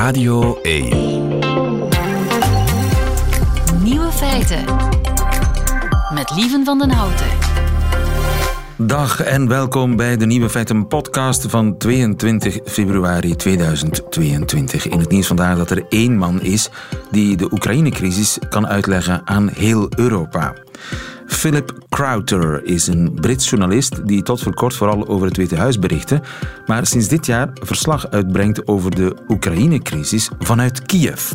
Radio 1. Nieuwe feiten. Met Lieven van den Houten. Dag en welkom bij de Nieuwe Feiten podcast van 22 februari 2022. In het nieuws vandaag dat er één man is die de Oekraïne-crisis kan uitleggen aan heel Europa. Philip Crowther is een Brits journalist die tot voor kort vooral over het Witte Huis berichtte, maar sinds dit jaar verslag uitbrengt over de Oekraïne-crisis vanuit Kiev.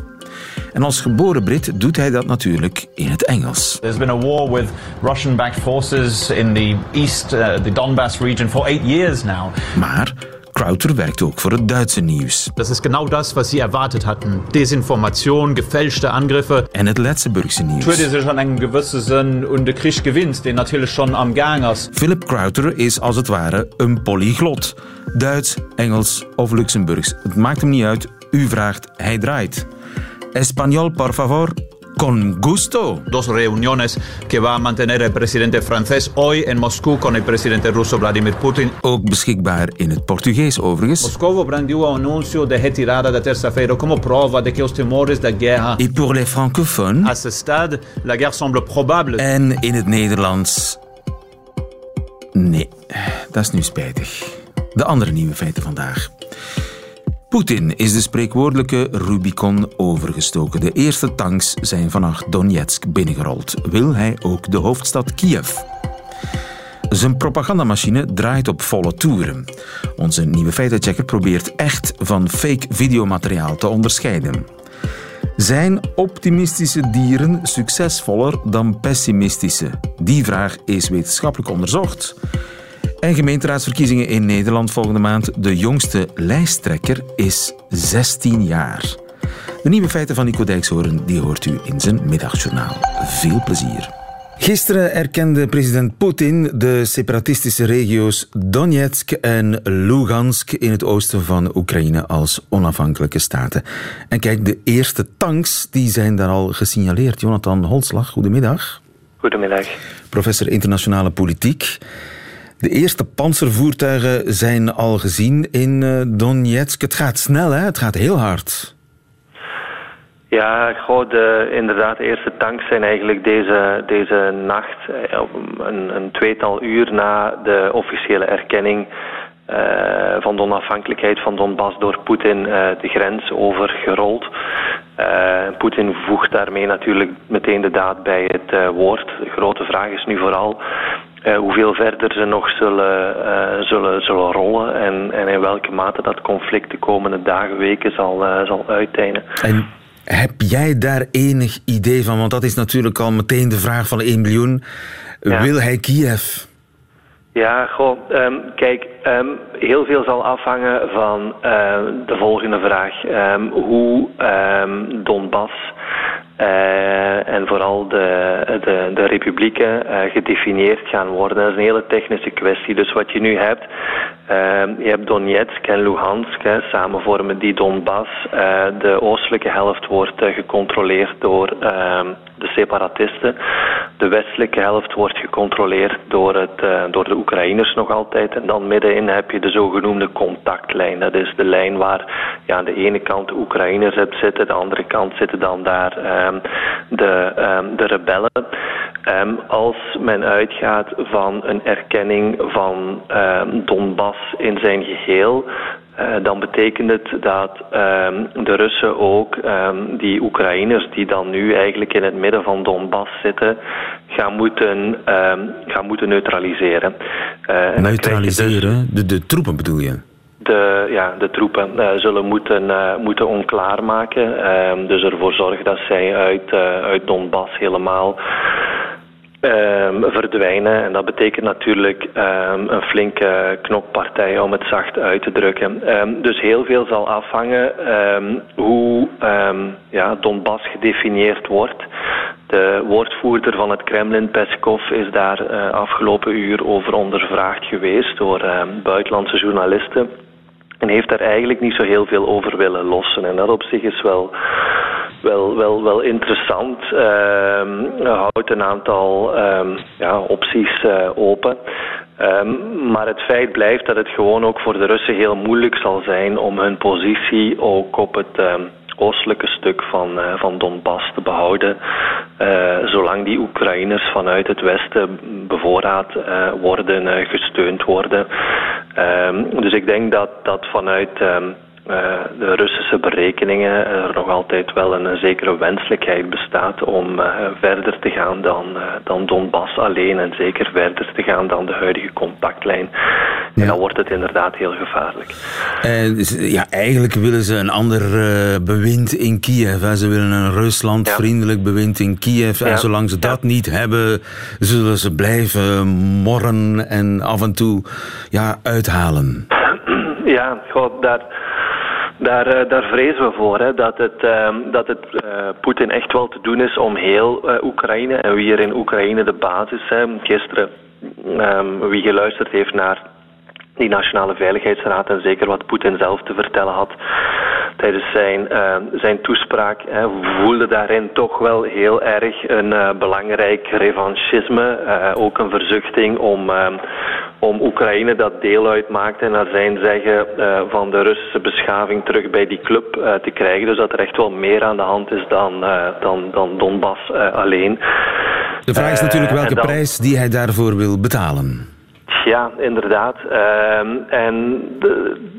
En als geboren Brit doet hij dat natuurlijk in het Engels. There's been a war with Russian-backed forces in the east, uh, the Donbass region for eight years now. Maar Crowther werkt ook voor het Duitse nieuws. Das ist genau das, was sie erwartet hatten. Desinformation, gefälschte Angriffe. En het Letzeburgse nieuws. Tut is schon einen gewissen Sinn und der Krieg gewinnt, den natürlich schon am Gang ist. Philip Crowther is als het ware een polyglot. Duits, Engels of Luxemburgs. Het maakt hem niet uit. U vraagt, hij draait. Español, por favor. Con gusto. Dos reuniones que va a mantener el presidente francés hoy en Moscú con el presidente ruso Vladimir Putin. Ook beschikbaar in het Portugees overigens. Moscovo brandiu un anuncio de retirada da terça-feira como prova de que os temores da guerra. Et pour les francophones. À ce stade, la guerre semble probable. En in het Nederlands. Nee, dat is nu spijtig. De andere nieuwe feiten vandaag. Poetin is de spreekwoordelijke Rubicon overgestoken. De eerste tanks zijn vannacht Donetsk binnengerold. Wil hij ook de hoofdstad Kiev? Zijn propagandamachine draait op volle toeren. Onze nieuwe feitenchecker probeert echt van fake videomateriaal te onderscheiden. Zijn optimistische dieren succesvoller dan pessimistische? Die vraag is wetenschappelijk onderzocht. En gemeenteraadsverkiezingen in Nederland volgende maand. De jongste lijsttrekker is 16 jaar. De nieuwe feiten van Nico Dijkshoorn die hoort u in zijn middagjournaal. Veel plezier. Gisteren erkende president Poetin de separatistische regio's Donetsk en Lugansk in het oosten van Oekraïne als onafhankelijke staten. En kijk, de eerste tanks die zijn daar al gesignaleerd. Jonathan Holslag, goedemiddag. Goedemiddag. Professor internationale politiek. De eerste panzervoertuigen zijn al gezien in uh, Donetsk. Het gaat snel, hè? Het gaat heel hard. Ja, goh, de, inderdaad, de eerste tanks zijn eigenlijk deze, deze nacht, een, een tweetal uur na de officiële erkenning uh, van de onafhankelijkheid van Donbass door Poetin de grens overgerold. Poetin voegt daarmee natuurlijk meteen de daad bij het woord. De grote vraag is nu vooral uh, hoeveel verder ze nog zullen, uh, zullen, zullen rollen en, en in welke mate dat conflict de komende dagen, weken zal, uh, zal uiteinden. En heb jij daar enig idee van? Want dat is natuurlijk al meteen de vraag van 1 miljoen. Ja. Wil hij Kiev? Ja, goh, um, kijk, um, heel veel zal afhangen van uh, de volgende vraag. Um, hoe Donbass uh, en vooral de, de, de republieken uh, gedefinieerd gaan worden. Dat is een hele technische kwestie. Dus wat je nu hebt, uh, je hebt Donetsk en Luhansk, hè, samen vormen die Donbass. de oostelijke helft wordt gecontroleerd door de separatisten. De westelijke helft wordt gecontroleerd door, het, door de Oekraïners nog altijd. En dan middenin heb je de zogenoemde contactlijn. Dat is de lijn waar ja, aan de ene kant de Oekraïners hebt zitten, de andere kant zitten dan daar um, de, um, de rebellen. Um, als men uitgaat van een erkenning van Donbass in zijn geheel, uh, dan betekent het dat um, de Russen ook um, die Oekraïners die dan nu eigenlijk in het midden van Donbass zitten, gaan moeten, um, gaan moeten neutraliseren. Uh, neutraliseren? Dus... De, de troepen bedoel je? de, ja, de troepen uh, zullen moeten, moeten onklaarmaken. Dus ervoor zorgen dat zij uit, uit Donbass helemaal um, verdwijnen. En dat betekent natuurlijk um, een flinke knokpartij om het zacht uit te drukken. Um, dus heel veel zal afhangen hoe ja, Donbass gedefinieerd wordt. De woordvoerder van het Kremlin, Peskov, is daar uh, afgelopen uur over ondervraagd geweest door buitenlandse journalisten. En heeft daar eigenlijk niet zo heel veel over willen lossen. En dat op zich is wel wel, wel, wel interessant. Uh, houdt een aantal um, ja, opties uh, open. Um, maar het feit blijft dat het gewoon ook voor de Russen heel moeilijk zal zijn om hun positie ook op het oostelijke stuk van, uh, van Donbass te behouden. Uh, zolang die Oekraïners vanuit het westen bevoorraad uh, worden, gesteund worden. Dus ik denk dat, dat vanuit de Russische berekeningen er nog altijd wel een, zekere wenselijkheid bestaat om uh, verder te gaan dan, dan Donbass alleen en zeker verder te gaan dan de huidige contactlijn. Ja. En dan wordt het inderdaad heel gevaarlijk. ja, eigenlijk willen ze een ander bewind in Kiev. Hè. Ze willen een Rusland-vriendelijk ja. bewind in Kiev. En ja. zolang ze dat niet hebben, zullen ze blijven morren en af en toe ja, uithalen. Ja, god, daar daar, uh, daar vrezen we voor hè, dat het, uh, dat het uh, Poetin echt wel te doen is om heel uh, Oekraïne en wie er in Oekraïne de basis zijn. Gisteren, um, wie geluisterd heeft naar die Nationale Veiligheidsraad en zeker wat Poetin zelf te vertellen had tijdens zijn, uh, zijn toespraak, hè, voelde daarin toch wel heel erg een uh, belangrijk revanchisme, uh, ook een verzuchting om, om Oekraïne dat deel uitmaakte naar zijn zeggen van de Russische beschaving terug bij die club te krijgen. Dus dat er echt wel meer aan de hand is dan, dan, dan Donbass alleen. De vraag is natuurlijk welke dan, prijs die hij daarvoor wil betalen. Ja, inderdaad. Uh, en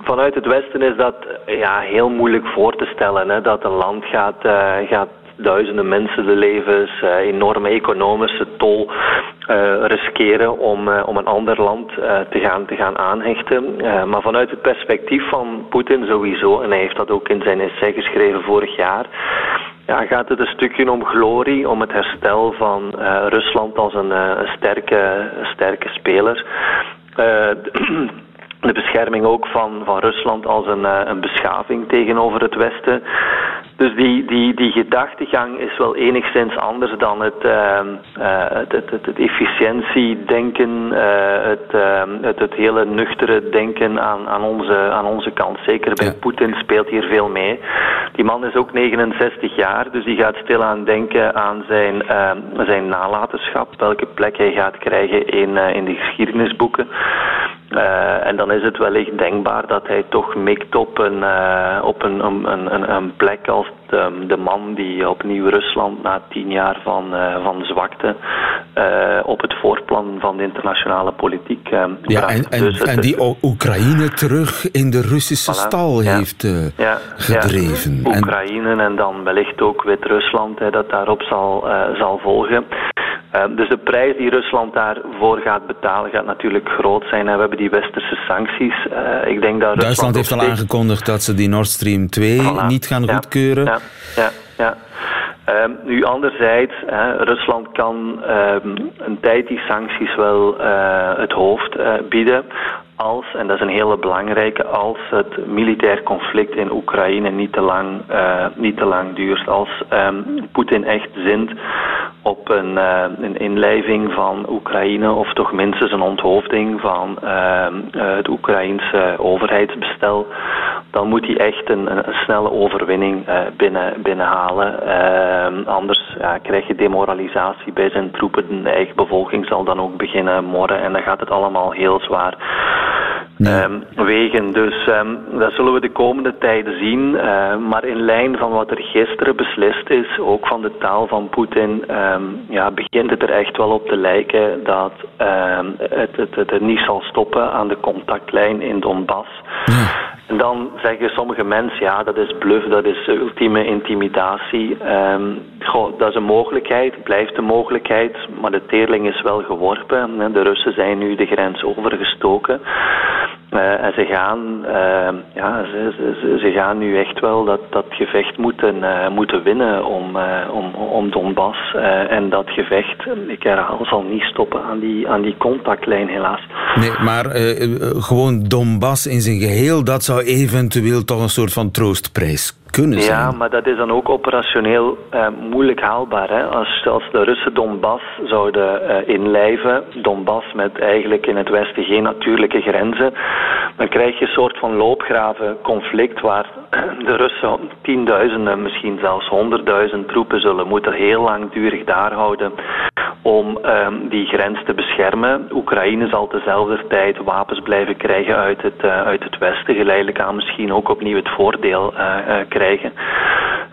vanuit het Westen is dat ja, heel moeilijk voor te stellen. Hè, dat een land gaat, uh, gaat duizenden mensen de levens, uh, enorme economische tol uh, riskeren om, om een ander land te, gaan, te gaan aanhechten. maar vanuit het perspectief van Poetin sowieso, en hij heeft dat ook in zijn essay geschreven vorig jaar, ja, gaat het een stukje om glorie, om het herstel van uh, Rusland als een, uh, een sterke, sterke speler. Uh, de bescherming ook van, van Rusland als een, een beschaving tegenover het Westen. Dus die, die, die gedachtegang is wel enigszins anders dan het, uh, het, het, het, het efficiëntiedenken, uh, het, uh, het, het hele nuchtere denken aan, aan, onze, aan onze kant. Zeker bij ja. Poetin speelt hier veel mee. Die man is ook 69 jaar, dus die gaat stilaan denken aan zijn, zijn nalatenschap, welke plek hij gaat krijgen in, in de geschiedenisboeken. Uh, en dan is het wellicht denkbaar dat hij toch mikt op een, uh, op een, een, een, een plek als de, de, man die opnieuw Rusland na tien jaar van, uh, van zwakte op het voorplan van de internationale politiek Ja, en, en, dus en die Oekraïne terug in de Russische voilà, stal ja. heeft ja, gedreven. Ja. Oekraïne en, en dan wellicht ook Wit-Rusland dat daarop zal, zal volgen. Dus de prijs die Rusland daarvoor gaat betalen gaat natuurlijk groot zijn. En we hebben die westerse sancties. Uh, ik denk dat Duitsland heeft al aangekondigd dat ze die Nord Stream 2 voilà. niet gaan ja, goedkeuren. Ja, ja, ja. Um, nu anderzijds, hè, Rusland kan um, een tijd die sancties wel uh, het hoofd bieden als, en dat is een hele belangrijke, als het militair conflict in Oekraïne niet te lang, niet te lang duurt. Als um, Poetin echt zint op een, uh, een inlijving van Oekraïne, of toch minstens een onthoofding van uh, het Oekraïense overheidsbestel, dan moet hij echt een, een, snelle overwinning binnen, binnenhalen. Anders ja, krijg je demoralisatie bij zijn troepen. De eigen bevolking zal dan ook beginnen morren en dan gaat het allemaal heel zwaar ja. um, wegen. Dus um, dat zullen we de komende tijden zien. Uh, maar in lijn van wat er gisteren beslist is, ook van de taal van Poetin, um, ja, begint het er echt wel op te lijken dat het, het, het, het niet zal stoppen aan de contactlijn in Donbass. Ja. En dan zeggen sommige mensen, ja, dat is bluff, dat is ultieme intimidatie. Um, goh, dat is een mogelijkheid, blijft een mogelijkheid, maar de teerling is wel geworpen. De Russen zijn nu de grens overgestoken. Uh, en ze gaan, uh, ja, ze, ze, ze, gaan nu echt wel dat, dat gevecht moeten, uh, moeten winnen om, om, om Donbass. en dat gevecht, ik herhaal, zal niet stoppen aan die, aan die contactlijn helaas. Nee, maar gewoon Donbass in zijn geheel, dat zou eventueel toch een soort van troostprijs kunnen zijn. Ja, maar dat is dan ook operationeel eh, moeilijk haalbaar. Hè? Als, als de Russen Donbass zouden eh, inlijven, Donbass met eigenlijk in het westen geen natuurlijke grenzen, dan krijg je een soort van loopgraven conflict waar de Russen tienduizenden, misschien zelfs honderdduizend troepen zullen moeten heel langdurig daar houden om ehm, die grens te beschermen. Oekraïne zal tezelfde tijd wapens blijven krijgen uit het, uh, uit het westen, geleidelijk aan misschien ook opnieuw het voordeel uh, uh, krijgen.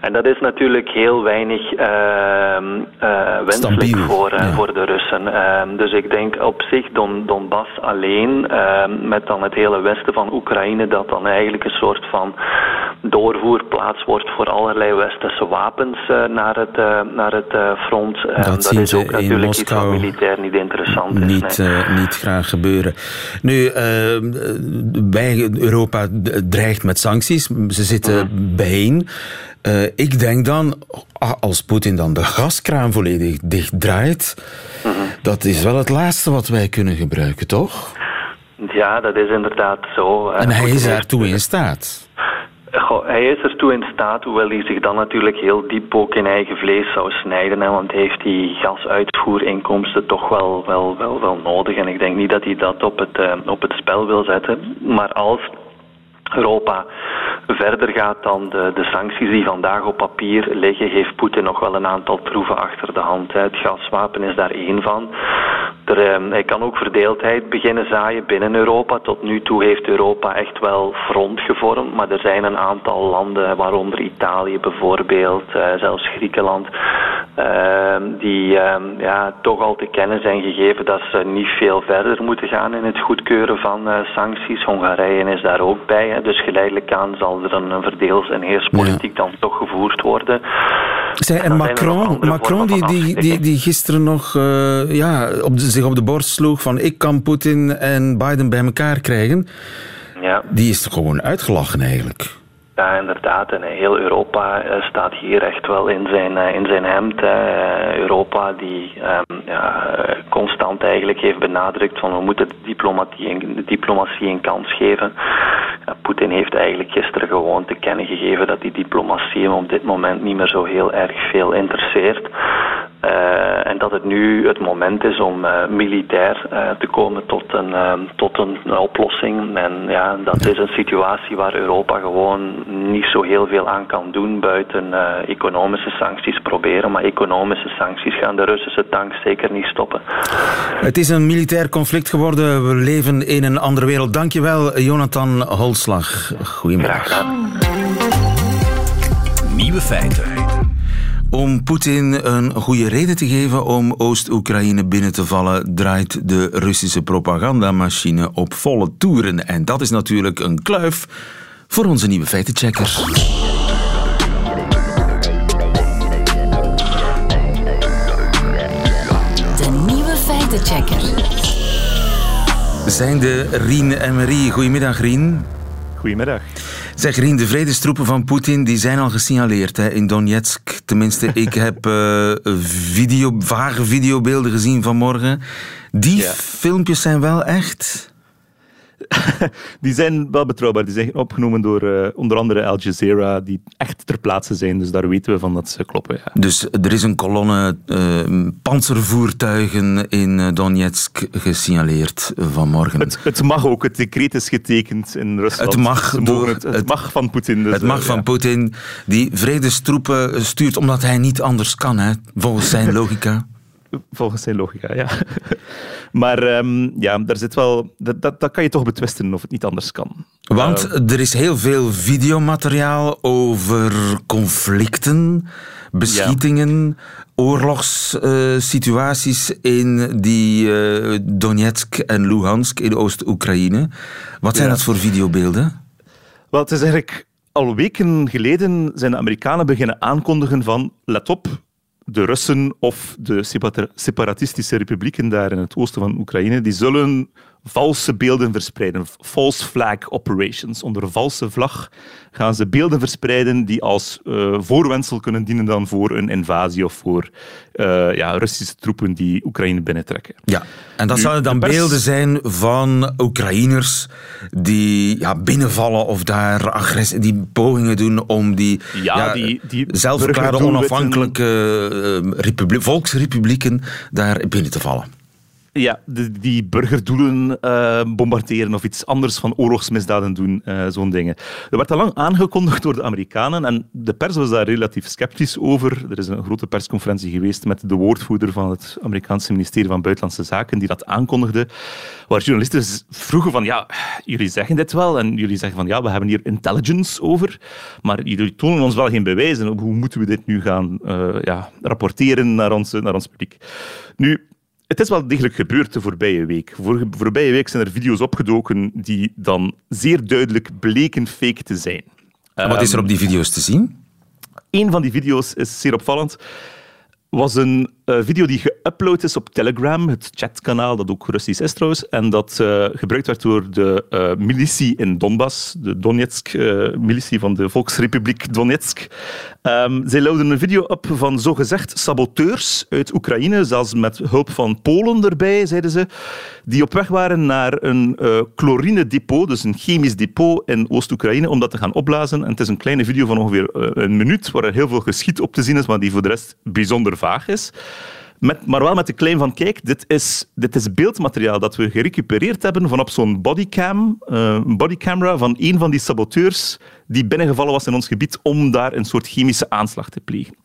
En dat is natuurlijk heel weinig ehm, wenselijk voor, ja. voor de Russen. Ehm, dus ik denk op zich Don, Donbass alleen, met dan het hele westen van Oekraïne, dat dan eigenlijk een soort van doorvoerplaats wordt voor allerlei westerse wapens naar het, naar het front. dat, dat is ook natuurlijk Moskou iets wat militair niet interessant is. Niet, nee. niet graag gebeuren. Nu, wij, Europa dreigt met sancties. Ze zitten Mhm. Uh, ik denk dan, als Poetin dan de gaskraan volledig dichtdraait, mm. dat is wel het laatste wat wij kunnen gebruiken, toch? Ja, dat is inderdaad zo. En hij is daartoe in staat. Goh, hij is ertoe in staat, hoewel hij zich dan natuurlijk heel diep ook in eigen vlees zou snijden. Hè, want hij heeft die gasuitvoerinkomsten toch wel, wel, wel, wel nodig. En ik denk niet dat hij dat op het, uh, op het spel wil zetten. Maar als Europa verder gaat dan de, de sancties die vandaag op papier liggen, heeft Poetin nog wel een aantal troeven achter de hand. Het gaswapen is daar één van. Er, eh, hij kan ook verdeeldheid beginnen zaaien binnen Europa. Tot nu toe heeft Europa echt wel front gevormd, maar er zijn een aantal landen, waaronder Italië bijvoorbeeld, uh, zelfs Griekenland, uh, die ja, toch al te kennen zijn gegeven dat ze niet veel verder moeten gaan in het goedkeuren van uh, sancties. Hongarije is daar ook bij. Hè. Dus geleidelijk aan zal er een, verdeels- en heerspolitiek ja. dan toch gevoerd worden. Zij, en Macron, Macron die, die, die, die gisteren nog uh, ja, op de, zich op de borst sloeg van ik kan Poetin en Biden bij elkaar krijgen, ja. die is gewoon uitgelachen eigenlijk. Ja, inderdaad. En heel Europa uh, staat hier echt wel in zijn, uh, in zijn hemd. Uh, Europa die um, ja, constant eigenlijk heeft benadrukt van we moeten de diplomatie, de diplomatie een kans geven. Ja, Poetin heeft eigenlijk gisteren gewoon te kennen gegeven dat die diplomatie hem op dit moment niet meer zo heel erg veel interesseert. Uh, en dat het nu het moment is om uh, militair uh, te komen tot een, tot een oplossing. En ja, dat is een situatie waar Europa gewoon niet zo heel veel aan kan doen buiten economische sancties proberen. Maar economische sancties gaan de Russische tanks zeker niet stoppen. Het is een militair conflict geworden. We leven in een andere wereld. Dankjewel, Jonathan Holslag. Goedemiddag. Nieuwe feiten. Om Poetin een goede reden te geven om Oost-Oekraïne binnen te vallen, draait de Russische propagandamachine op volle toeren. En dat is natuurlijk een kluif voor onze nieuwe feitenchecker. De nieuwe feitenchecker. Zijn de Rien en Marie. Goedemiddag, Rien. Goedemiddag. Zeg Rien, de vredestroepen van Poetin die zijn al gesignaleerd hè, in Donetsk. Tenminste, ik heb uh, video, vage videobeelden gezien vanmorgen. Die ja. filmpjes zijn wel echt? die zijn wel betrouwbaar. Die zijn opgenomen door uh, onder andere Al Jazeera, die echt ter plaatse zijn. Dus daar weten we van dat ze kloppen. Ja. Dus er is een kolonne uh, panzervoertuigen in Donetsk gesignaleerd vanmorgen. Het, het, mag ook. Het decreet is getekend in Rusland. Het mag, door, het, het, het, mag van Poetin. Dus, het mag uh, van ja. Poetin, die vredestroepen stuurt omdat hij niet anders kan, hè, volgens zijn logica. Volgens zijn logica, ja. Maar um, ja, daar zit wel, dat, dat, dat kan je toch betwisten of het niet anders kan. Want uh, er is heel veel videomateriaal over conflicten, beschietingen, ja. oorlogssituaties uh, in die uh, Donetsk en Luhansk in Oost-Oekraïne. Wat zijn ja. dat voor videobeelden? Wel, het is eigenlijk al weken geleden zijn de Amerikanen beginnen aankondigen van let op, de Russen of de separatistische republieken daar in het oosten van Oekraïne, die zullen valse beelden verspreiden. False flag operations. Onder valse vlag gaan ze beelden verspreiden die als uh, voorwendsel kunnen dienen dan voor een invasie of voor uh, ja, Russische troepen die Oekraïne binnentrekken. Ja, en dat zouden dan beelden zijn van Oekraïners die ja, binnenvallen of daar agressie, die pogingen doen om die, ja, ja die, die zelfverklaarde onafhankelijke uh, volksrepublieken daar binnen te vallen. Ja, die burgerdoelen uh, bombarderen of iets anders van oorlogsmisdaden doen, uh, zo'n dingen. Er werd al lang aangekondigd door de Amerikanen en de pers was daar relatief sceptisch over. Er is een grote persconferentie geweest met de woordvoerder van het Amerikaanse ministerie van Buitenlandse Zaken die dat aankondigde, waar journalisten vroegen van ja, jullie zeggen dit wel en jullie zeggen van ja, we hebben hier intelligence over, maar jullie tonen ons wel geen bewijzen. Hoe moeten we dit nu gaan uh, ja, rapporteren naar ons, naar ons publiek? Nu, het is wel degelijk gebeurd de voorbije week. Voor, voorbije week zijn er video's opgedoken die dan zeer duidelijk bleken fake te zijn. wat is er op die video's te zien? Een van die video's is zeer opvallend was een uh, video die geüpload is op Telegram, het chatkanaal dat ook Russisch is trouwens, en dat uh, gebruikt werd door de uh, militie in Donbass, de Donetsk-militie van de Volksrepubliek Donetsk. Um, zij louden een video op van zogezegd saboteurs uit Oekraïne, zelfs met hulp van Polen erbij, zeiden ze, die op weg waren naar een chlorinedepot, dus een chemisch depot in Oost-Oekraïne, om dat te gaan opblazen. En het is een kleine video van ongeveer een minuut, waar er heel veel geschiet op te zien is, maar die voor de rest bijzonder vaag is. Maar wel met de claim van, kijk, dit is, dit is beeldmateriaal dat we gerecupereerd hebben van op zo'n bodycam, uh, bodycamera van een van die saboteurs die binnengevallen was in ons gebied om daar een soort chemische aanslag te plegen.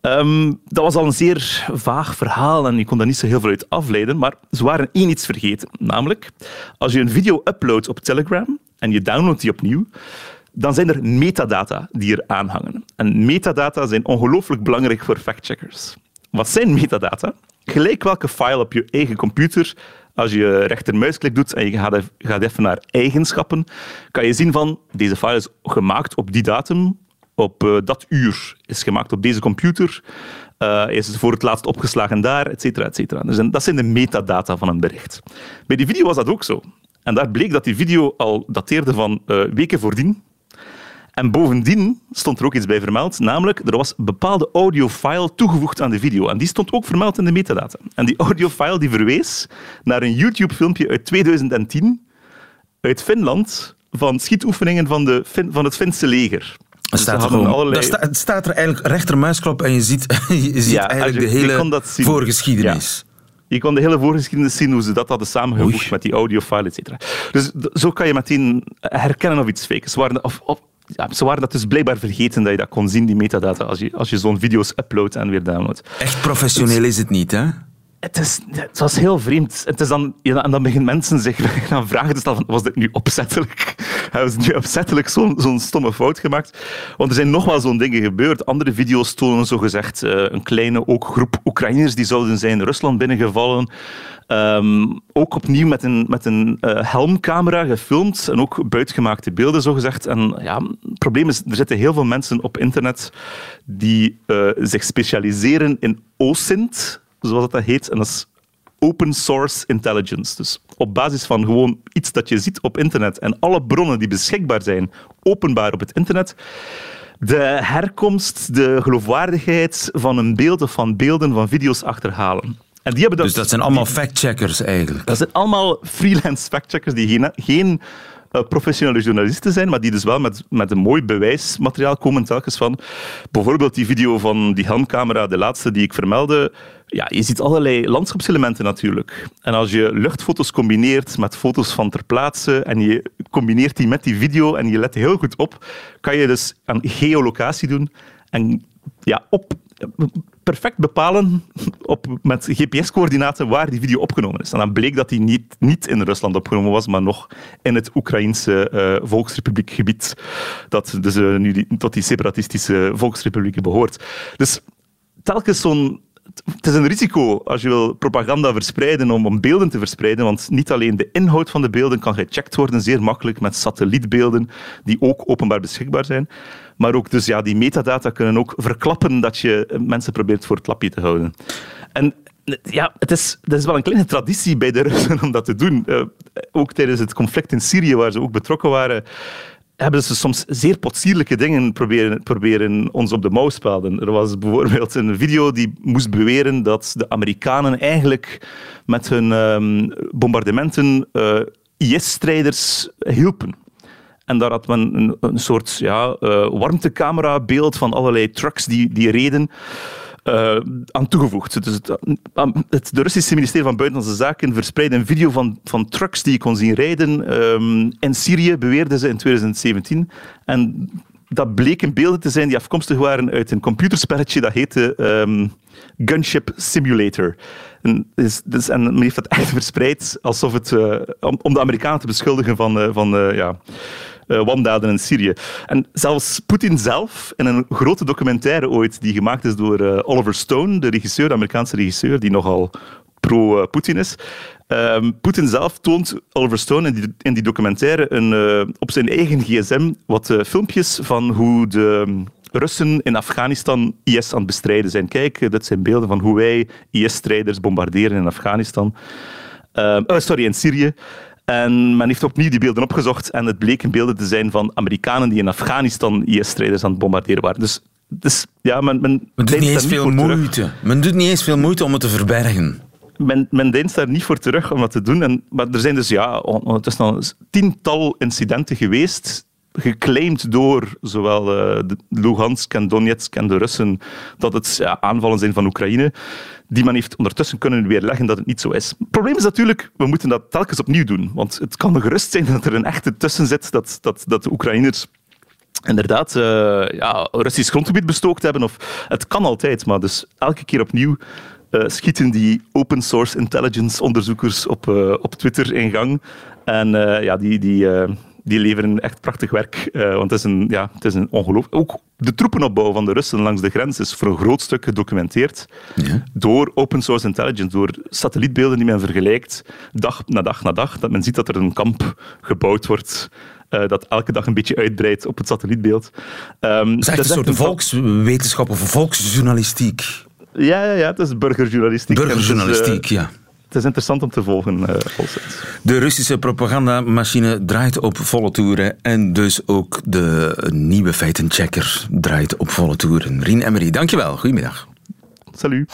Um, dat was al een zeer vaag verhaal en je kon daar niet zo heel veel uit afleiden, maar ze waren één iets vergeten. Namelijk, als je een video uploadt op Telegram en je downloadt die opnieuw, dan zijn er metadata die er aanhangen. En metadata zijn ongelooflijk belangrijk voor factcheckers. Wat zijn metadata? Gelijk welke file op je eigen computer, als je rechtermuisklik doet en je gaat, even naar eigenschappen, kan je zien van deze file is gemaakt op die datum, op uh, dat uur, is gemaakt op deze computer, uh, is voor het laatst opgeslagen daar, et cetera, et cetera. Dus dat zijn de metadata van een bericht. Bij die video was dat ook zo. En daar bleek dat die video al dateerde van uh, weken voordien, en bovendien stond er ook iets bij vermeld, namelijk er was een bepaalde audiofile toegevoegd aan de video. En die stond ook vermeld in de metadata. En die audiofile die verwees naar een YouTube-filmpje uit 2010 uit Finland van schietoefeningen van, de van het Finse leger. Dus staat er gewoon, allerlei... sta, het staat er eigenlijk rechtermuisklop en je ziet, je ziet eigenlijk de hele voorgeschiedenis. Je kon de hele voorgeschiedenis zien hoe ze dat hadden samengevoegd met die audiofile, et cetera. Dus zo kan je meteen herkennen of iets fake is. Of, of, ja, ze waren dat dus blijkbaar vergeten dat je dat kon zien, die metadata, als je, als je zo'n video's uploadt en weer downloadt. Echt professioneel is het niet, hè? Het, is, het was heel vreemd. Het is dan, ja, en dan beginnen mensen zich gaan vragen te stellen, was dit nu opzettelijk? Hebben ze nu opzettelijk zo'n zo'n stomme fout gemaakt? Want er zijn nog wel zo'n dingen gebeurd. Andere video's tonen zogezegd uh, een kleine ook groep Oekraïners die zouden zijn Rusland binnengevallen. Um, ook opnieuw met een, met een uh, helmcamera gefilmd en ook buitgemaakte beelden, zogezegd. En ja, het probleem is, er zitten heel veel mensen op internet die uh, zich specialiseren in OSINT, zoals dat heet. En dat is Open Source Intelligence. Dus op basis van gewoon iets dat je ziet op internet en alle bronnen die beschikbaar zijn, openbaar op het internet, de herkomst, de geloofwaardigheid van een beeld of van beelden, van video's achterhalen. En die hebben dat, dus dat zijn allemaal factcheckers eigenlijk? Dat zijn allemaal freelance factcheckers die geen, geen uh, professionele journalisten zijn, maar die dus wel met, met een mooi bewijsmateriaal komen telkens van. Bijvoorbeeld die video van die handcamera, de laatste die ik vermeldde. Ja, je ziet allerlei landschapselementen natuurlijk. En als je luchtfoto's combineert met foto's van ter plaatse en je combineert die met die video en je let heel goed op, kan je dus aan geolocatie doen en ja, op perfect bepalen op, met GPS-coördinaten waar die video opgenomen is. En dan bleek dat die niet, niet in Rusland opgenomen was, maar nog in het Oekraïnse uh, volksrepubliekgebied, dat dus uh, nu tot die separatistische volksrepublieken behoort. Dus telkens zo'n het is een risico als je wil propaganda verspreiden om, om beelden te verspreiden, want niet alleen de inhoud van de beelden kan gecheckt worden, zeer makkelijk met satellietbeelden die ook openbaar beschikbaar zijn. Maar ook dus ja, die metadata kunnen ook verklappen dat je mensen probeert voor het lapje te houden. En ja, het is, het is wel een kleine traditie bij de Russen om dat te doen. Uh, ook tijdens het conflict in Syrië, waar ze ook betrokken waren, hebben ze soms zeer potsierlijke dingen proberen, proberen ons op de mouw spelden. Er was bijvoorbeeld een video die moest beweren dat de Amerikanen eigenlijk met hun um, bombardementen uh, IS-strijders hielpen. En daar had men een, een soort ja, uh, warmtecamera-beeld van allerlei trucks die, die reden. Uh, aan toegevoegd. Dus het, de Russische ministerie van Buitenlandse Zaken verspreidde een video van, van trucks die je kon zien rijden um, in Syrië, beweerden ze in 2017. En dat bleken beelden te zijn die afkomstig waren uit een computerspelletje dat heette um, Gunship Simulator. En, dus, en men heeft dat echt verspreid alsof het, uh, om, de Amerikanen te beschuldigen van, uh, van ja, wandaden in Syrië. En zelfs Poetin zelf, in een grote documentaire ooit, die gemaakt is door uh, Oliver Stone, de regisseur, de Amerikaanse regisseur, die nogal pro-Poetin is. Um, Poetin zelf toont Oliver Stone in die, in die documentaire een, uh, op zijn eigen gsm wat filmpjes van hoe de Russen in Afghanistan IS aan het bestrijden zijn. Kijk, dat zijn beelden van hoe wij IS-strijders bombarderen in Afghanistan. Uh, oh, sorry, in Syrië. En men heeft opnieuw die beelden opgezocht en het bleken beelden te zijn van Amerikanen die in Afghanistan IS-strijders aan het bombarderen waren. Dus, dus ja, men, men, men doet niet eens veel moeite. Men doet niet eens veel moeite om het te verbergen. Men, men deinst daar niet voor terug om dat te doen. En, maar er zijn dus ja, ondertussen al tiental incidenten geweest geclaimd door zowel uh, Luhansk en Donetsk en de Russen dat het aanvallen zijn van Oekraïne die men heeft ondertussen kunnen weerleggen dat het niet zo is. Het probleem is natuurlijk, we moeten dat telkens opnieuw doen. Want het kan gerust zijn dat er een echte tussen zit, dat, dat, dat de Oekraïners inderdaad uh, ja, Russisch grondgebied bestookt hebben. Of, het kan altijd, maar dus elke keer opnieuw uh, schieten die open source intelligence onderzoekers op, op Twitter in gang. En ja, die, die, die leveren echt prachtig werk. Uh, want het is een, ja, het is een ongeloof. Ook de troepenopbouw van de Russen langs de grens is voor een groot stuk gedocumenteerd ja. door open source intelligence, door satellietbeelden die men vergelijkt, dag na dag na dag. Dat men ziet dat er een kamp gebouwd wordt. Uh, dat elke dag een beetje uitbreidt op het satellietbeeld. Um, het is echt een soort volkswetenschap of volksjournalistiek. Ja, ja, ja, het is burgerjournalistiek. Burgerjournalistiek, uh, ja het is interessant om te volgen. Uh, de Russische propagandamachine draait op volle toeren en dus ook de nieuwe feitenchecker draait op volle toeren. Rien Emery, dankjewel. Goedemiddag. Salut.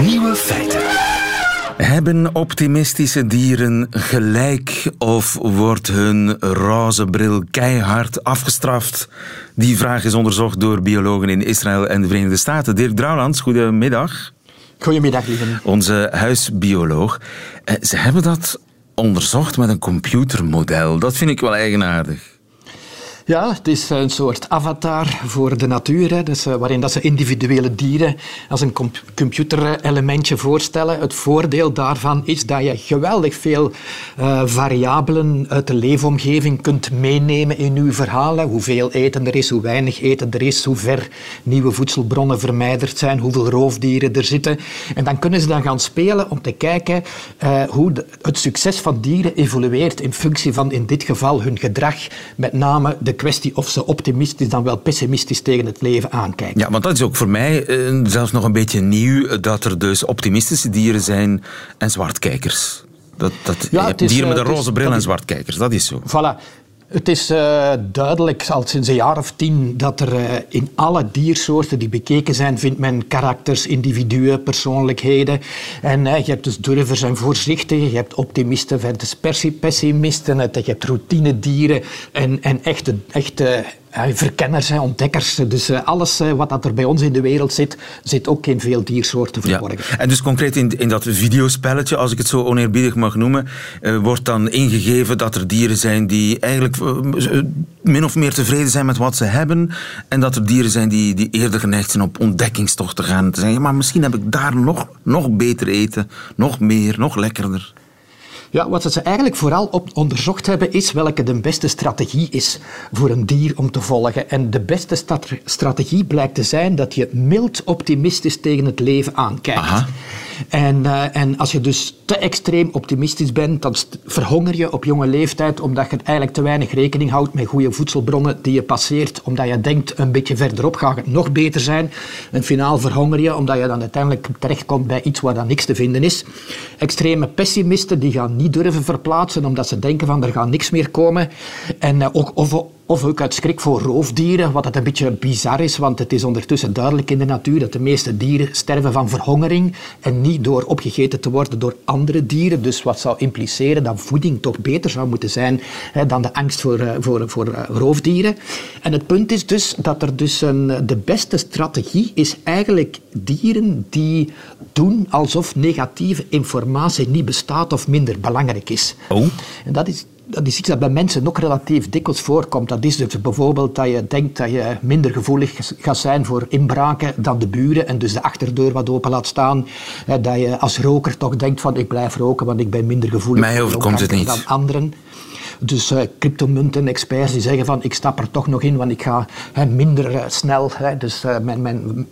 Nieuwe feiten. Hebben optimistische dieren gelijk of wordt hun roze bril keihard afgestraft? Die vraag is onderzocht door biologen in Israël en de Verenigde Staten. Dirk Drouwlands, goedemiddag. Goedemiddag, lieve. Onze huisbioloog. Eh, ze hebben dat onderzocht met een computermodel. Dat vind ik wel eigenaardig. Ja, het is een soort avatar voor de natuur, hè. Dus, uh, waarin dat ze individuele dieren als een computerelementje voorstellen. Het voordeel daarvan is dat je geweldig veel uh, variabelen uit de leefomgeving kunt meenemen in uw verhalen. Hoeveel eten er is, hoe weinig eten er is, hoe ver nieuwe voedselbronnen vermijderd zijn, hoeveel roofdieren er zitten. En dan kunnen ze dan gaan spelen om te kijken uh, hoe het succes van dieren evolueert in functie van in dit geval hun gedrag, met name de kwestie of ze optimistisch dan wel pessimistisch tegen het leven aankijken. Ja, want dat is ook voor mij uh, zelfs nog een beetje nieuw, dat er dus optimistische dieren zijn en zwartkijkers. Dat, dat, ja, is, dieren met een roze bril en zwartkijkers, dat is zo. Voilà. Het is uh, duidelijk al sinds een jaar of tien dat er uh, in alle diersoorten die bekeken zijn, vindt men karakters, individuen, persoonlijkheden. En uh, je hebt dus durvers en voorzichtigen, je hebt optimisten versus pessimisten, je hebt routinedieren en, en echte, echte verkenners, ontdekkers. Dus eh, alles eh, wat er bij ons in de wereld zit, zit ook in veel diersoorten verborgen. Ja. En dus concreet in, in dat videospelletje, als ik het zo oneerbiedig mag noemen, eh, wordt dan ingegeven dat er dieren zijn die eigenlijk min of meer tevreden zijn met wat ze hebben en dat er dieren zijn die, die eerder geneigd zijn op ontdekkingstocht te gaan. Te zeggen, maar misschien heb ik daar nog, nog beter eten, nog meer, nog lekkerder. Ja, wat ze eigenlijk vooral op onderzocht hebben, is welke de beste strategie is voor een dier om te volgen. En de beste strategie blijkt te zijn dat je mild optimistisch tegen het leven aankijkt. En, eh, en als je dus te extreem optimistisch bent, dan verhonger je op jonge leeftijd omdat je eigenlijk te weinig rekening houdt met goede voedselbronnen die je passeert, omdat je denkt een beetje verderop gaat het nog beter zijn. En finaal verhonger je omdat je dan uiteindelijk terechtkomt bij iets waar dan niks te vinden is. Extreme pessimisten die gaan niet durven verplaatsen omdat ze denken van er gaat niks meer komen. En eh, ook, of, of ook uit schrik voor roofdieren, wat het een beetje bizar is, want het is ondertussen duidelijk in de natuur dat de meeste dieren sterven van verhongering en niet door opgegeten te worden door andere dieren. Dus wat zou impliceren dat voeding toch beter zou moeten zijn hè, dan de angst voor, eh, voor, voor eh, roofdieren. En het punt is dus dat er dus een, de beste strategie is eigenlijk dieren die doen alsof negatieve informatie niet bestaat of minder belangrijk is. Oh. En dat is, dat is iets dat bij mensen ook relatief dikwijls voorkomt. Dat is dus bijvoorbeeld dat je denkt dat je minder gevoelig gaat zijn voor inbraken dan de buren en dus de achterdeur wat open laat staan. Eh, Dat je als roker toch denkt van ik blijf roken, want ik ben minder gevoelig Mij voor overkomt het longkanker niet. dan anderen. Dus eh cryptomunten-experts die zeggen van ik stap er toch nog in, want ik ga minder eh, snel dus, eh, mijn, mijn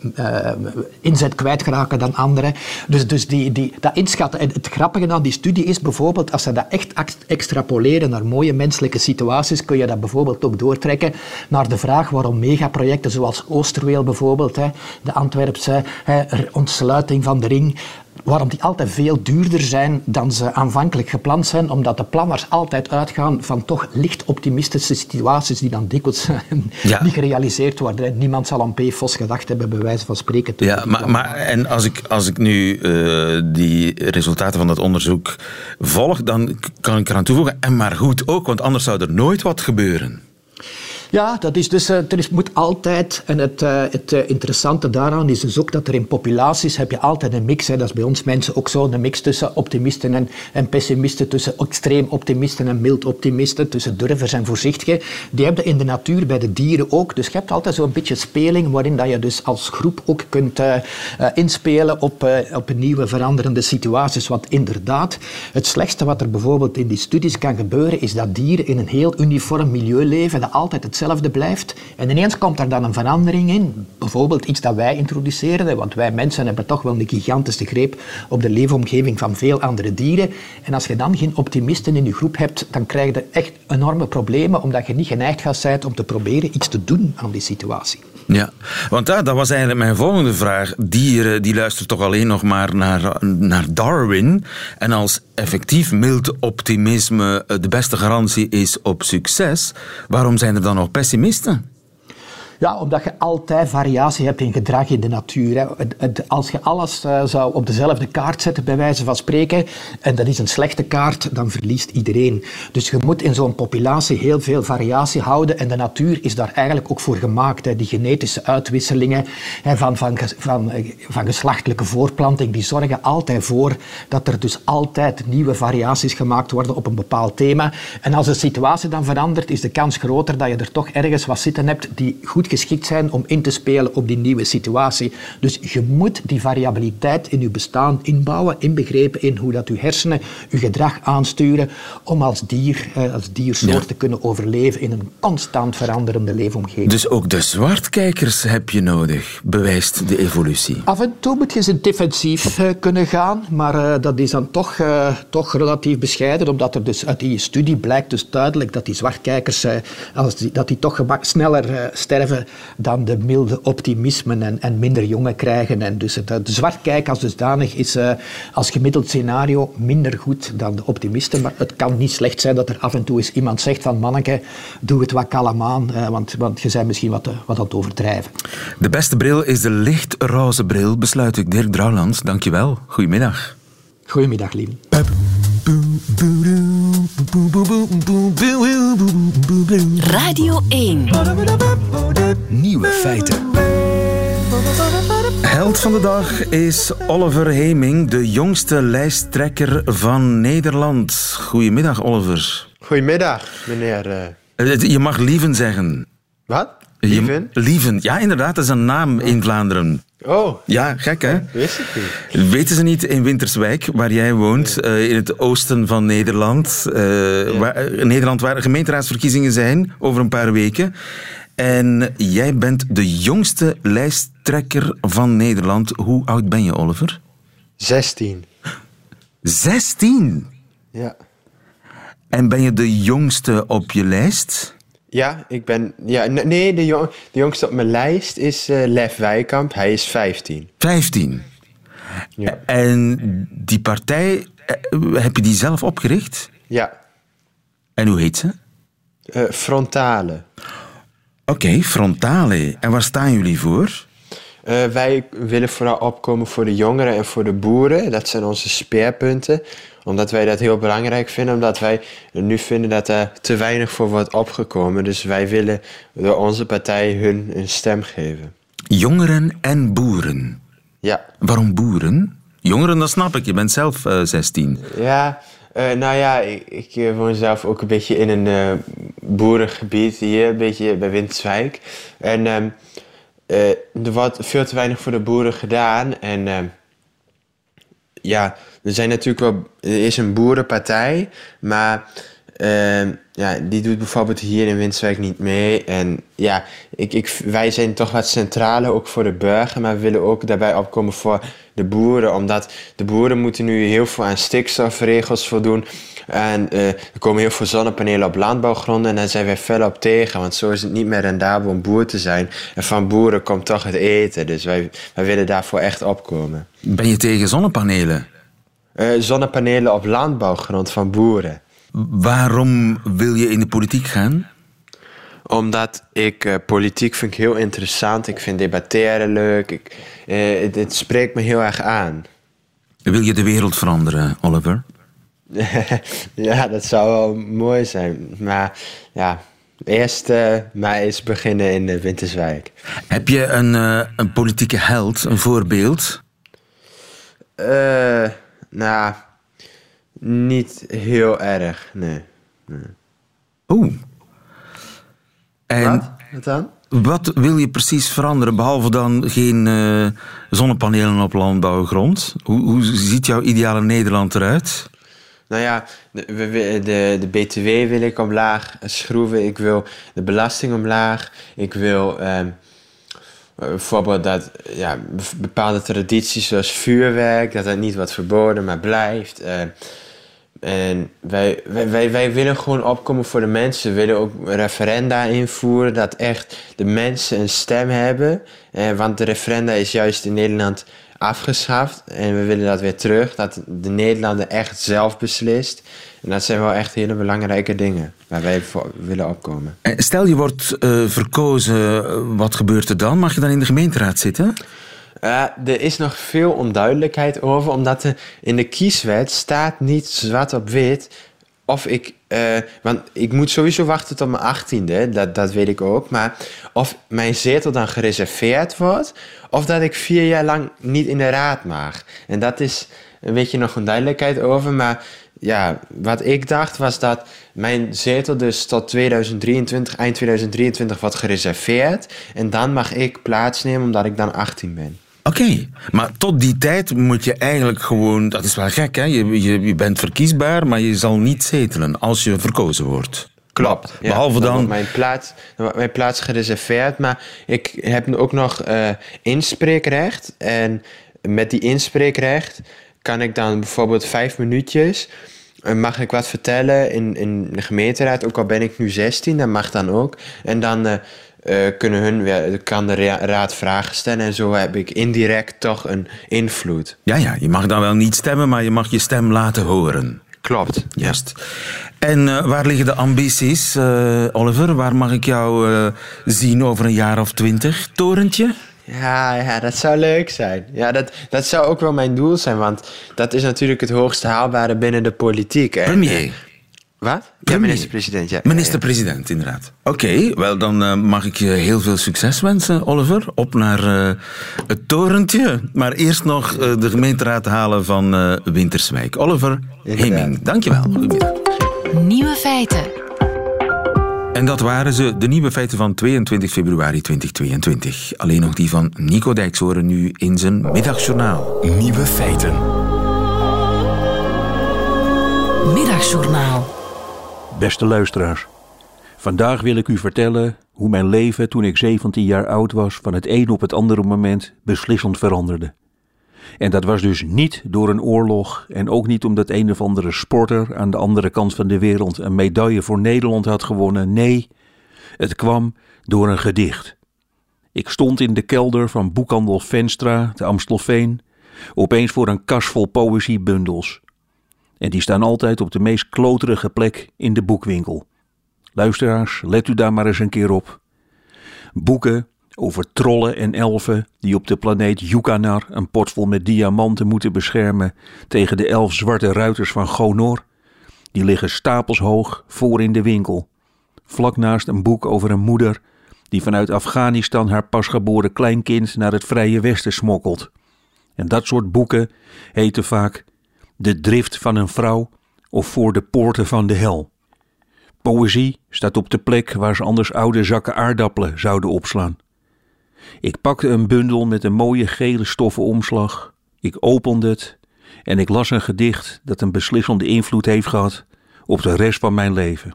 inzet kwijtraken dan anderen. Dus, dus die, die, dat inschatten. En het grappige aan die studie is bijvoorbeeld, als ze dat echt ex- extrapoleren naar mooie menselijke situaties, kun je dat bijvoorbeeld ook doortrekken naar de vraag waarom megaprojecten zoals Oosterweel bijvoorbeeld, de Antwerpse er- ontsluiting van de ring, waarom die altijd veel duurder zijn dan ze aanvankelijk gepland zijn, omdat de planners altijd uitgaan van toch licht optimistische situaties die dan dikwijls Ja. niet gerealiseerd worden. Niemand zal aan PFOS gedacht hebben, bij wijze van spreken. Ja, maar, maar en als ik, als ik nu eh, die resultaten van dat onderzoek volg, dan kan ik eraan toevoegen, en maar goed ook, want anders zou er nooit wat gebeuren. Ja, dat is dus, eh, er moet altijd, en het, eh, het eh, interessante daaraan is dus ook dat er in populaties heb je altijd een mix, hè, dat is bij ons mensen ook zo, een mix tussen optimisten en, en pessimisten, tussen extreem optimisten en mild optimisten, tussen durvers en voorzichtigen. Die heb je in de natuur, bij de dieren ook. Dus je hebt altijd zo'n beetje speling waarin dat je dus als groep ook kunt inspelen op, eh, op nieuwe veranderende situaties. Want inderdaad, het slechtste wat er bijvoorbeeld in die studies kan gebeuren, is dat dieren in een heel uniform milieu leven, dat altijd hetzelfde blijft. En ineens komt er dan een verandering in. Bijvoorbeeld iets dat wij introduceren, hè, want wij mensen hebben toch wel een gigantische greep op de leefomgeving van veel andere dieren. En als je dan geen optimisten in je groep hebt, dan krijg je echt enorme problemen, omdat je niet geneigd gaat zijn om te proberen iets te doen aan die situatie. Ja, want ja, dat was eigenlijk mijn volgende vraag. Dieren die luisteren toch alleen nog maar naar, naar Darwin. En als effectief mild optimisme de beste garantie is op succes, waarom zijn er dan nog pessimisten? Ja, omdat je altijd variatie hebt in gedrag in de natuur. Hè. Als je alles eh, zou op dezelfde kaart zetten, bij wijze van spreken, en dat is een slechte kaart, dan verliest iedereen. Dus je moet in zo'n populatie heel veel variatie houden en de natuur is daar eigenlijk ook voor gemaakt. Hè. Die genetische uitwisselingen hè, van, van, van, eh, van geslachtelijke voorplanting, die zorgen altijd voor dat er dus altijd nieuwe variaties gemaakt worden op een bepaald thema. En als de situatie dan verandert, is de kans groter dat je er toch ergens wat zitten hebt die goed geschikt zijn om in te spelen op die nieuwe situatie. Dus je moet die variabiliteit in je bestaan inbouwen, inbegrepen in hoe dat je hersenen je gedrag aansturen om als dier, eh, als diersoort Ja. te kunnen overleven in een constant veranderende leefomgeving. Dus ook de zwartkijkers heb je nodig, bewijst de evolutie. Af en toe moet je ze defensief eh, kunnen gaan, maar eh, dat is dan toch, toch relatief bescheiden, omdat er dus uit die studie blijkt dus duidelijk dat die zwartkijkers als die, dat die toch sneller eh, dan de milde optimismen en, en minder jongen krijgen. En dus het, de zwartkijk als dusdanig is eh, als gemiddeld scenario minder goed dan de optimisten, maar het kan niet slecht zijn dat er af en toe eens iemand zegt van manneke, doe het wat kalm aan, eh, want, want je bent misschien wat, eh, wat aan het overdrijven. De beste bril is de lichtroze bril, besluit ik. Dirk Drouwlands, dankjewel. Goedemiddag. Goedemiddag, Lien. Radio 1. Nieuwe feiten. Held van de dag is Oliver Heming, de jongste lijsttrekker van Nederland. Goedemiddag, Oliver. Goedemiddag, meneer. eh, Eh, Je mag lieven zeggen. wat? Je- Lieven? Lieven, ja, inderdaad, dat is een naam in Vlaanderen. Oh, Ja, gek hè? wist ik niet. Weten ze niet in Winterswijk, waar jij woont, eh, in het oosten van Nederland, eh, waar, eh, Nederland waar gemeenteraadsverkiezingen zijn over een paar weken. En jij bent de jongste lijsttrekker van Nederland. Hoe oud ben je, Oliver? 16. 16? Ja. En ben je de jongste op je lijst? Ja, ik ben... Ja, nee, de, jong, de jongste op mijn lijst is eh Lef Wijkamp. Hij is 15. 15. Ja. En die partij, eh, heb je die zelf opgericht? Ja. En hoe heet ze? Eh, frontale. Oké, Frontale. En waar staan jullie voor? Eh, wij willen vooral opkomen voor de jongeren en voor de boeren. Dat zijn onze speerpunten. Omdat wij dat heel belangrijk vinden. Omdat wij nu vinden dat er te weinig voor wordt opgekomen. Dus wij willen door onze partij hun een stem geven. Jongeren en boeren. Ja. Waarom boeren? Jongeren, dat snap ik. Je bent zelf eh, 16. Ja, eh, nou ja, ik, ik eh, woon zelf ook een beetje in een eh, boerengebied hier, een beetje bij Winterswijk. En ehm, eh, er wordt veel te weinig voor de boeren gedaan. En ehm, ja, er zijn natuurlijk wel, er is een boerenpartij, maar ehm, ja, die doet bijvoorbeeld hier in Winterswijk niet mee. En ja, ik, ik, wij zijn toch wat centraler ook voor de burger, maar we willen ook daarbij opkomen voor de boeren, omdat de boeren moeten nu heel veel aan stikstofregels voldoen. En eh, er komen heel veel zonnepanelen op landbouwgronden en daar zijn wij fel op tegen, want zo is het niet meer rendabel om boer te zijn. En van boeren komt toch het eten, dus wij, wij willen daarvoor echt opkomen. Ben je tegen zonnepanelen? Eh, zonnepanelen op landbouwgrond van boeren. Waarom wil je in de politiek gaan? Omdat ik eh, politiek vind ik heel interessant. Ik vind debatteren leuk. Ik, eh, het, het spreekt me heel erg aan. Wil je de wereld veranderen, Oliver? ja, dat zou wel mooi zijn. Maar ja, eerst eh, maar eens beginnen in de Winterswijk. Heb je een, een politieke held, een voorbeeld? Nou, niet heel erg, nee. Oeh. En Wat? Wat dan? wat wil je precies veranderen, behalve dan geen eh, zonnepanelen op landbouwgrond? Hoe, hoe ziet jouw ideale Nederland eruit? Nou ja, de, de, de BTW wil ik omlaag schroeven. Ik wil de belasting omlaag. Ik wil ehm, eh, bijvoorbeeld dat ja, bepaalde tradities zoals vuurwerk, dat dat niet wordt verboden, maar blijft. Eh, en wij, wij, wij, willen gewoon opkomen voor de mensen. We willen ook referenda invoeren, dat echt de mensen een stem hebben. Eh, want de referenda is juist in Nederland afgeschaft. En we willen dat weer terug, dat de Nederlander echt zelf beslist. En dat zijn wel echt hele belangrijke dingen waar wij voor willen opkomen. Eh, Stel je wordt eh, verkozen, eh, wat gebeurt er dan? Mag je dan in de gemeenteraad zitten? Eh, er is nog veel onduidelijkheid over, omdat in de kieswet staat niet zwart op wit of ik. eh, want ik moet sowieso wachten tot mijn achttiende, dat, dat weet ik ook. Maar of mijn zetel dan gereserveerd wordt, of dat ik vier jaar lang niet in de raad mag. En dat is een beetje nog onduidelijkheid over. Maar ja, wat ik dacht was dat mijn zetel dus tot 2023, eind 2023 wordt gereserveerd. En dan mag ik plaatsnemen omdat ik dan 18 ben. Oké, maar tot die tijd moet je eigenlijk gewoon... Dat is wel gek, hè? Je, je, je bent verkiesbaar, maar je zal niet zetelen als je verkozen wordt. Klopt. Ja, Behalve dan... wordt Mijn plaats, dan mijn plaats gereserveerd, maar ik heb ook nog eh, inspreekrecht. En met die inspreekrecht kan ik dan bijvoorbeeld vijf minuutjes... eh, mag ik wat vertellen in, in de gemeenteraad, ook al ben ik nu 16, dat mag dan ook. En dan eh, eh, kunnen hun weer, kan de ra- raad vragen stellen en zo heb ik indirect toch een invloed. Ja, ja, je mag dan wel niet stemmen, maar je mag je stem laten horen. Klopt. Juist. En eh, waar liggen de ambities, eh, Oliver? Waar mag ik jou zien over een jaar of twintig? Torentje? Ja, ja, dat zou leuk zijn. Ja, dat, dat zou ook wel mijn doel zijn, want dat is natuurlijk het hoogste haalbare binnen de politiek. En, Premier. Wat? Ja, minister-president, ja. Minister-president, inderdaad. Oké, wel dan eh, mag ik je heel veel succes wensen, Oliver. Op naar eh, het torentje. Maar eerst nog eh, de gemeenteraad halen van eh, Winterswijk. Oliver Inderdaad. Heming, dankjewel. Goedemiddag. Nieuwe feiten. En dat waren ze, de nieuwe feiten van 22 februari 2022. Alleen nog die van Nico Dijkshoorn nu in zijn middagjournaal. Nieuwe feiten. Middagjournaal. Beste luisteraars, vandaag wil ik u vertellen hoe mijn leven toen ik 17 jaar oud was van het een op het andere moment beslissend veranderde. En dat was dus niet door een oorlog en ook niet omdat een of andere sporter aan de andere kant van de wereld een medaille voor Nederland had gewonnen. Nee, het kwam door een gedicht. Ik stond in de kelder van boekhandel Venstra, de Amstelveen, opeens voor een kas vol poëziebundels. En die staan altijd op de meest kloterige plek in de boekwinkel. Luisteraars, let u daar maar eens een keer op. Boeken over trollen en elfen die op de planeet Yukanar een pot vol met diamanten moeten beschermen tegen de elf zwarte ruiters van Gonor. Die liggen stapelshoog voor in de winkel, vlak naast een boek over een moeder die vanuit Afghanistan haar pasgeboren kleinkind naar het Vrije Westen smokkelt. En dat soort boeken heten vaak De drift van een vrouw of Voor de poorten van de hel. Poëzie staat op de plek waar ze anders oude zakken aardappelen zouden opslaan. Ik pakte een bundel met een mooie gele stoffen omslag. Ik opende het en ik las een gedicht dat een beslissende invloed heeft gehad op de rest van mijn leven.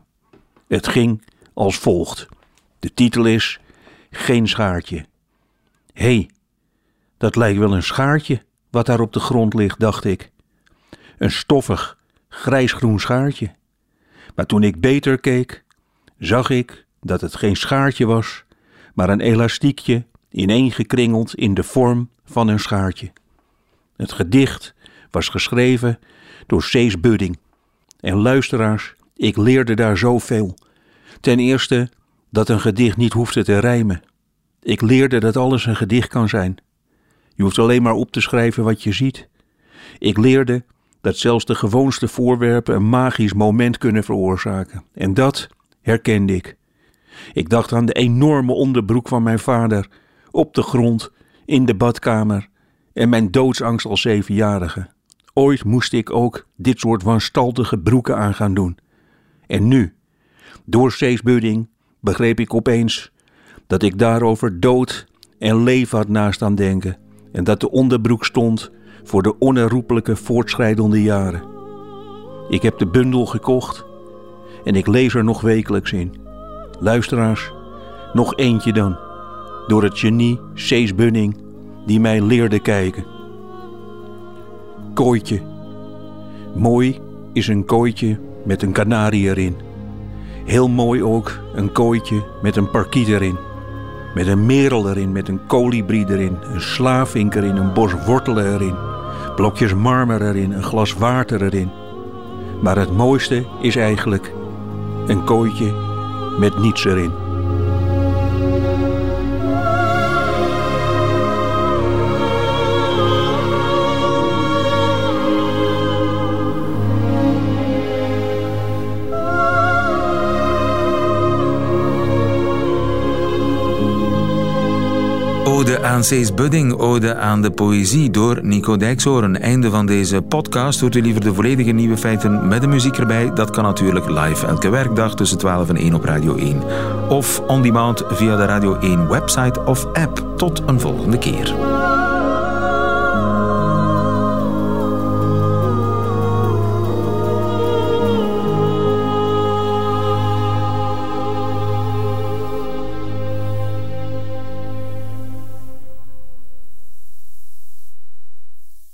Het ging als volgt. De titel is Geen schaartje. Hé, hey, dat lijkt wel een schaartje wat daar op de grond ligt, dacht ik. Een stoffig, grijsgroen schaartje. Maar toen ik beter keek, zag ik dat het geen schaartje was, maar een elastiekje ineengekringeld in de vorm van een schaartje. Het gedicht was geschreven door Cees Budding. En luisteraars, ik leerde daar zoveel. Ten eerste dat een gedicht niet hoefde te rijmen. Ik leerde dat alles een gedicht kan zijn. Je hoeft alleen maar op te schrijven wat je ziet. Ik leerde dat zelfs de gewoonste voorwerpen een magisch moment kunnen veroorzaken. En dat herkende ik. Ik dacht aan de enorme onderbroek van mijn vader, op de grond, in de badkamer en mijn doodsangst als zevenjarige. Ooit moest ik ook dit soort wanstaltige broeken aan gaan doen. En nu, door Budding, begreep ik opeens dat ik daarover dood en leven had naast aan denken en dat de onderbroek stond voor de onherroepelijke voortschrijdende jaren. Ik heb de bundel gekocht en ik lees er nog wekelijks in. Luisteraars, nog eentje dan door het genie Cees Bunning die mij leerde kijken. Kooitje. Mooi is een kooitje met een kanarie erin. Heel mooi ook een kooitje met een parkiet erin. Met een merel erin, met een kolibrie erin, een slavink erin, een bos wortelen erin. Blokjes marmer erin, een glas water erin. Maar het mooiste is eigenlijk een kooitje met niets erin. Ode aan Cees Budding, ode aan de poëzie door Nico Dijkshoorn. Einde van deze podcast. Hoort u liever de volledige nieuwe feiten met de muziek erbij? Dat kan natuurlijk live elke werkdag tussen 12 en 1 op Radio 1. Of on demand via de Radio 1 website of app. Tot een volgende keer.